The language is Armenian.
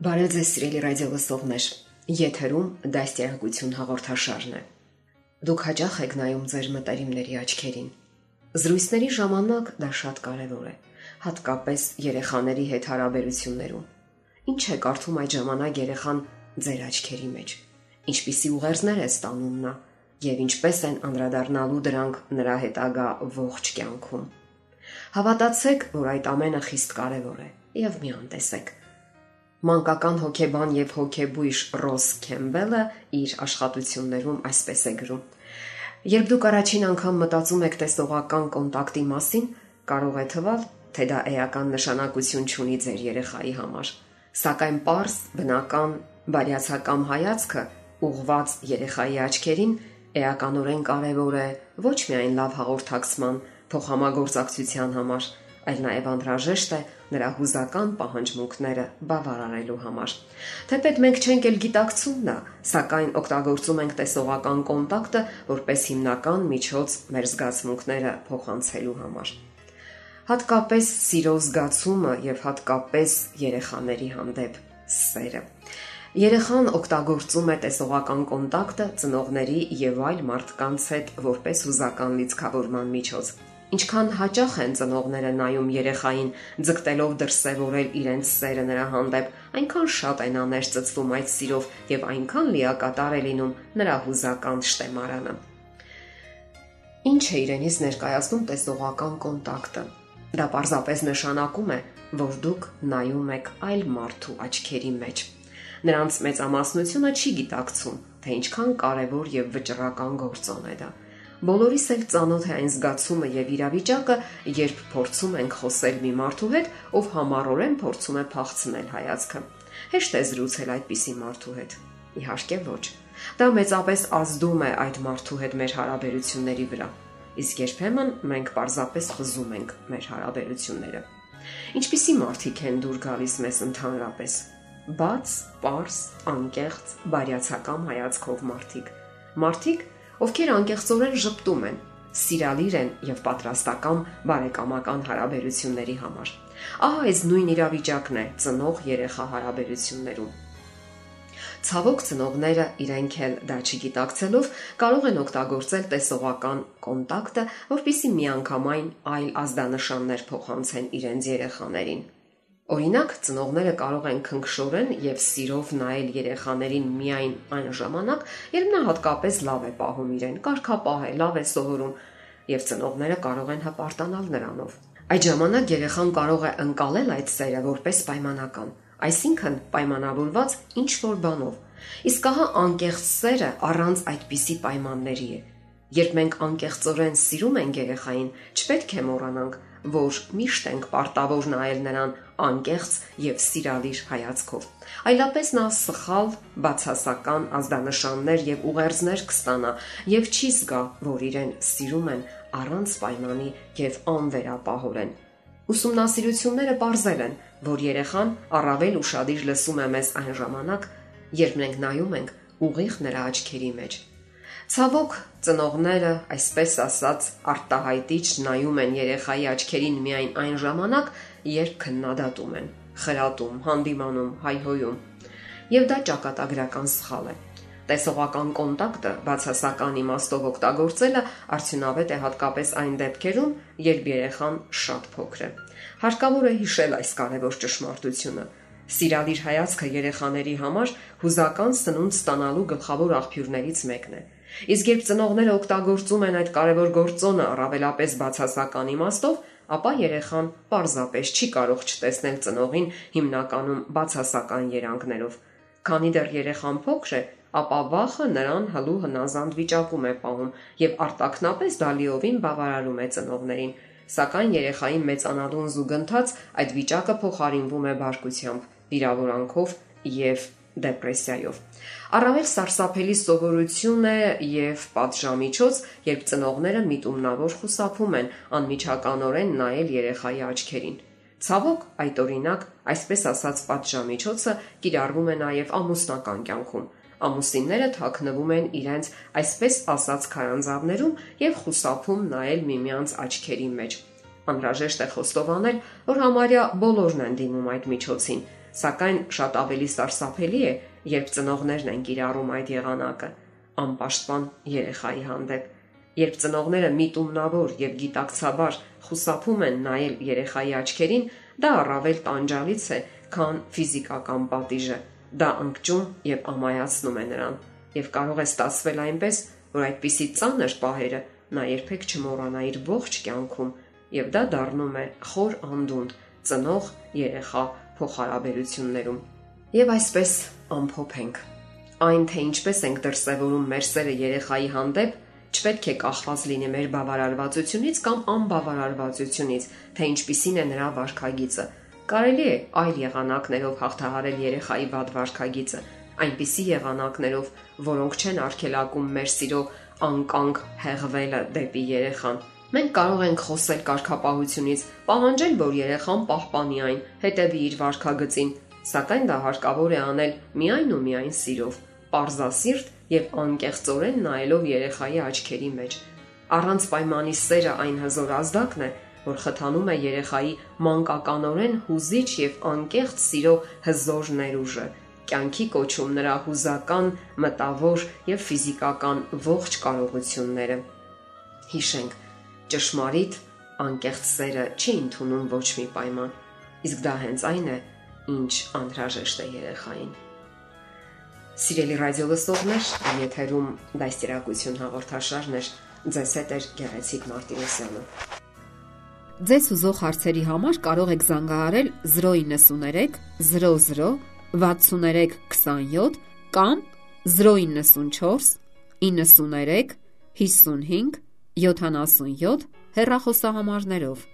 Բարև ձեզ սիրելի ռադիոլսողներ։ Եթերում դաստիարակություն հաղորդաշարն է։ Դուք հաճախ եք նայում ձեր մտերիմների աչքերին։ Զրույցների ժամանակ դա շատ կարևոր է, հատկապես երեխաների հետ հարաբերություններում։ Ինչ է կարդում այդ ժամանակ երեխան ձեր աչքերի մեջ։ Ինչպիսի ուղերձներ է ստանում նա եւ ինչպես են անդրադառնալու դրանք նրա հետագա ողջ կյանքում։ Հավատացեք, որ այդ ամենը խիստ կարևոր է եւ մի անտեսեք Մանկական հոգեբան եւ հոգեբույժ Ռոս Քեմբելը իր աշխատություններում այսպես է գրում. Երբ դուք առաջին անգամ մտածում եք տեսողական կոնտակտի մասին, կարող է թվալ, թե դա էական նշանակություն ունի ձեր երեխայի համար, սակայն པարս, բնական, բարյացակամ հայացքը ուղված երեխայի աչքերին էականորեն կարևոր է ոչ միայն լավ հաղորդակցման, փոխհամագործակցության համար, այլ նաև անհրաժեշտ է նրա հուզական պահանջմունքները բավարարելու համար։ Թեպետ մենք չենք էլ գիտակցում նա, սակայն օգտագործում ենք տեսողական կոնտակտը որպես հիմնական միջոց մեր զգացմունքները փոխանցելու համար։ Հատկապես սիրո զգացումը եւ հատկապես երեխաների հանդեպ սերը։ Երեխան օգտագործում է տեսողական կոնտակտը ծնողների եւ այլ մարդկանց հետ որպես հուզական լիցքավորման միջոց։ Ինչքան հաճախ են ծնողները նայում երեխային, ձգտելով դրսևորել իրենց սերը նրա հանդեպ, այնքան շատ են աներ ծծվում այդ սիրով եւ այնքան լիակատար է լինում նրա հուզական շտեմարանը։ Ինչ է իրենից ներկայացնում տեսողական կոնտակտը։ Դա պարզապես նշանակում է, որ դուք նայում եք այլ մարդու աչքերի մեջ։ Նրանց մեծամասնությունը չի գիտակցում, թե ինչքան կարևոր եւ վճռական գործոն է դա։ Բոլորիս էլ ծանոթ է այն զգացումը եւ իրավիճակը, երբ փորձում ենք խոսել մի մարդու հետ, ով համառորեն փորձում է փախցնել հայացքը։ Հեշտ է զրուցել այդպիսի մարդու հետ։ Իհարկե ոչ։ Դա մեծապես ազդում է այդ մարդու հետ մեր հարաբերությունների վրա։ Իսկ երբեմն մենք պարզապես խզում ենք մեր հարաբերությունները։ Ինչպիսի մարդիկ են դուր գալիս մեզ ընդհանրապես։ Բաց, པարս, անկեղծ, բարյացակամ հայացքով մարդիկ։ Մարդիկ, ովքեր անկեղծորեն ճպտում են, սիրալիր են եւ պատրաստական բարեկամական հարաբերությունների համար։ Ահա այս նույն իրավիճակն է ծնող երեխա հարաբերություններում։ Ցավոք ծնողները իրենք էլ դա չգիտակցելով կարող են օգտագործել տեսողական կոնտակտը, որpիսի միանգամայն այլ ազդանշաններ փոխանցեն իրենց երեխաներին։ Օրինակ, ծնողները կարող են քնքշորեն եւ սիրով նայել երեխաներին միայն այն ժամանակ, երբ նա հատկապես լավ է պահում իրեն, կարգապահ է, լավ է սովորում եւ ծնողները կարող են հպարտանալ նրանով։ Այդ ժամանակ երեխան կարող է ընկալել այդ սերը որպես պայմանական, այսինքն պայմանավորված ինչ որ բանով։ Իսկ ահա անկեղծ սերը առանց այդպիսի պայմանների է։ Երբ մենք անկեղծորեն սիրում ենք երեխային, չպետք է մոռանանք, որ միշտ ենք պարտավոր նայել նրան անկեղծ եւ սիրալիր հայացքով։ Այլապես նա սխալ բացասական ազդանշաններ եւ ուղերձներ կստանա եւ չի զգա, որ իրեն սիրում են առանց պայմանի եւ անվերապահորեն։ Ուսումնասիրությունները ողրզել են, որ երեխան առավել ուրախadir լսում է մեզ այն ժամանակ, երբ մենք նայում ենք ուղիղ նրա աչքերի մեջ Ցավոք, ծնողները, այսպես ասած, արտահայտիչ նայում են երեխայի աչքերին միայն այն ժամանակ, երբ քննադատում են, խրատում, հանդիմանում, հայհոյում։ Եվ դա ճակատագրական սխալ է։ Տեսողական կոնտակտը բացասական իմաստով օգտագործելը արդյունավետ է հատկապես այն դեպքերում, երբ երեխան շատ փոքր է։ Հարկավոր է հիշել այս կարևոր ճշմարտությունը։ Սիրալիր հայացքը երեխաների համար հուզական սնունդ ստանալու գլխավոր աղբյուրներից մեկն է։ Իսկ երբ ծնողները օգտագործում են այդ կարևոր գործոնը առավելապես բացասական իմաստով, ապա երեխան պարզապես չի կարող չտեսնել ծնողին հիմնականում բացասական երանգներով։ Քանի դեռ երեխան փոքր է, ապա վախը նրան հլու հնազանդ վիճակում է պահում եւ արտակնապես դալիովին բավարարում է ծնողներին։ Սակայն երեխայի մեծանալուն զուգընթաց այդ վիճակը փոխարինվում է բարկությամբ, վիրավորանքով եւ դեպրեսիայով։ Առավել սարսափելի սովորություն է եւ պատժամիջոց, երբ ծնողները միտումնավոր խուսափում են անմիջականորեն նայել երեխայի աչքերին։ Ցավոք, այդ օրինակ, այսպես ասած պատժամիջոցը կիրառվում է նաև ամուսնական կյանքում։ Ամուսինները թաքնվում են իրենց այսպես ասած քարանձավներում եւ խուսափում նայել միմյանց աչքերի մեջ։ Անհրաժեշտ է խոստովանել, որ համարյա բոլորն են դիմում այդ միջոցին, սակայն շատ ավելի սարսափելի է, երբ ծնողներն են կիրառում այդ եղանակը անպաշտպան երեխայի հանդեպ։ Երբ ծնողները միտումնավոր եւ գիտակցաբար խուսափում են նայել երեխայի աչքերին, դա առավել տանջալից է, քան ֆիզիկական պատիժը։ Դա ընկճում եւ ամայացնում է նրան եւ կարող է ստացվել այնպես, որ այդպիսի ծանր պահերը նա երբեք չմոռանա իր ողջ կյանքում եւ դա դառնում է խոր անդունդ ծնող երեխա փոխհարաբերություններում։ Եվ այսպես ամփոփենք։ Այն թե ինչպես ենք դրսևորում մեր սերը երեխայի հանդեպ, չպետք է կախված լինի մեր բավարարվածությունից կամ անբավարարվածությունից, թե ինչպիսին է նրա վարքագիծը։ Կարելի է այլ եղանակներով հաղթահարել երեխայի վատ վարքագիծը, այնպիսի եղանակներով, որոնք չեն արգելակում մեր սիրո անկանգ հեղվելը դեպի երեխան։ Մենք կարող ենք խոսել կարգապահությունից, պահանջել, որ երեխան պահպանի այն, հետևի իր վարքագծին, սակայն դա հարկավոր է անել միայն ու միայն սիրով, parzasirտ եւ անկեղծորեն նայելով երեխայի աչքերի մեջ։ Առանց պայմանի սերը այն հզոր ազդակն է, որ խթանում է երեխայի մանկականորեն հուզիչ եւ անկեղծ սիրո հզոր ներուժը, կյանքի կոչում նրա հուզական, մտավոր եւ ֆիզիկական ողջ կարողությունները։ Հիշենք, ճշմարիտ անկեղծ սերը չի ընդունում ոչ մի պայման, իսկ դա հենց այն է, ինչ անհրաժեշտ է երեխային։ Սիրելի ռադիոլսողներ, եթերում դաստիարակություն հաղորդաշարն է ձեզ հետ է Գեղեցիկ Մարտիրոսյանը։ Ձեզ ուզող հարցերի համար կարող եք զանգահարել 093 00 63 27 կամ 094 93 55 77 հեռախոսահամարներով։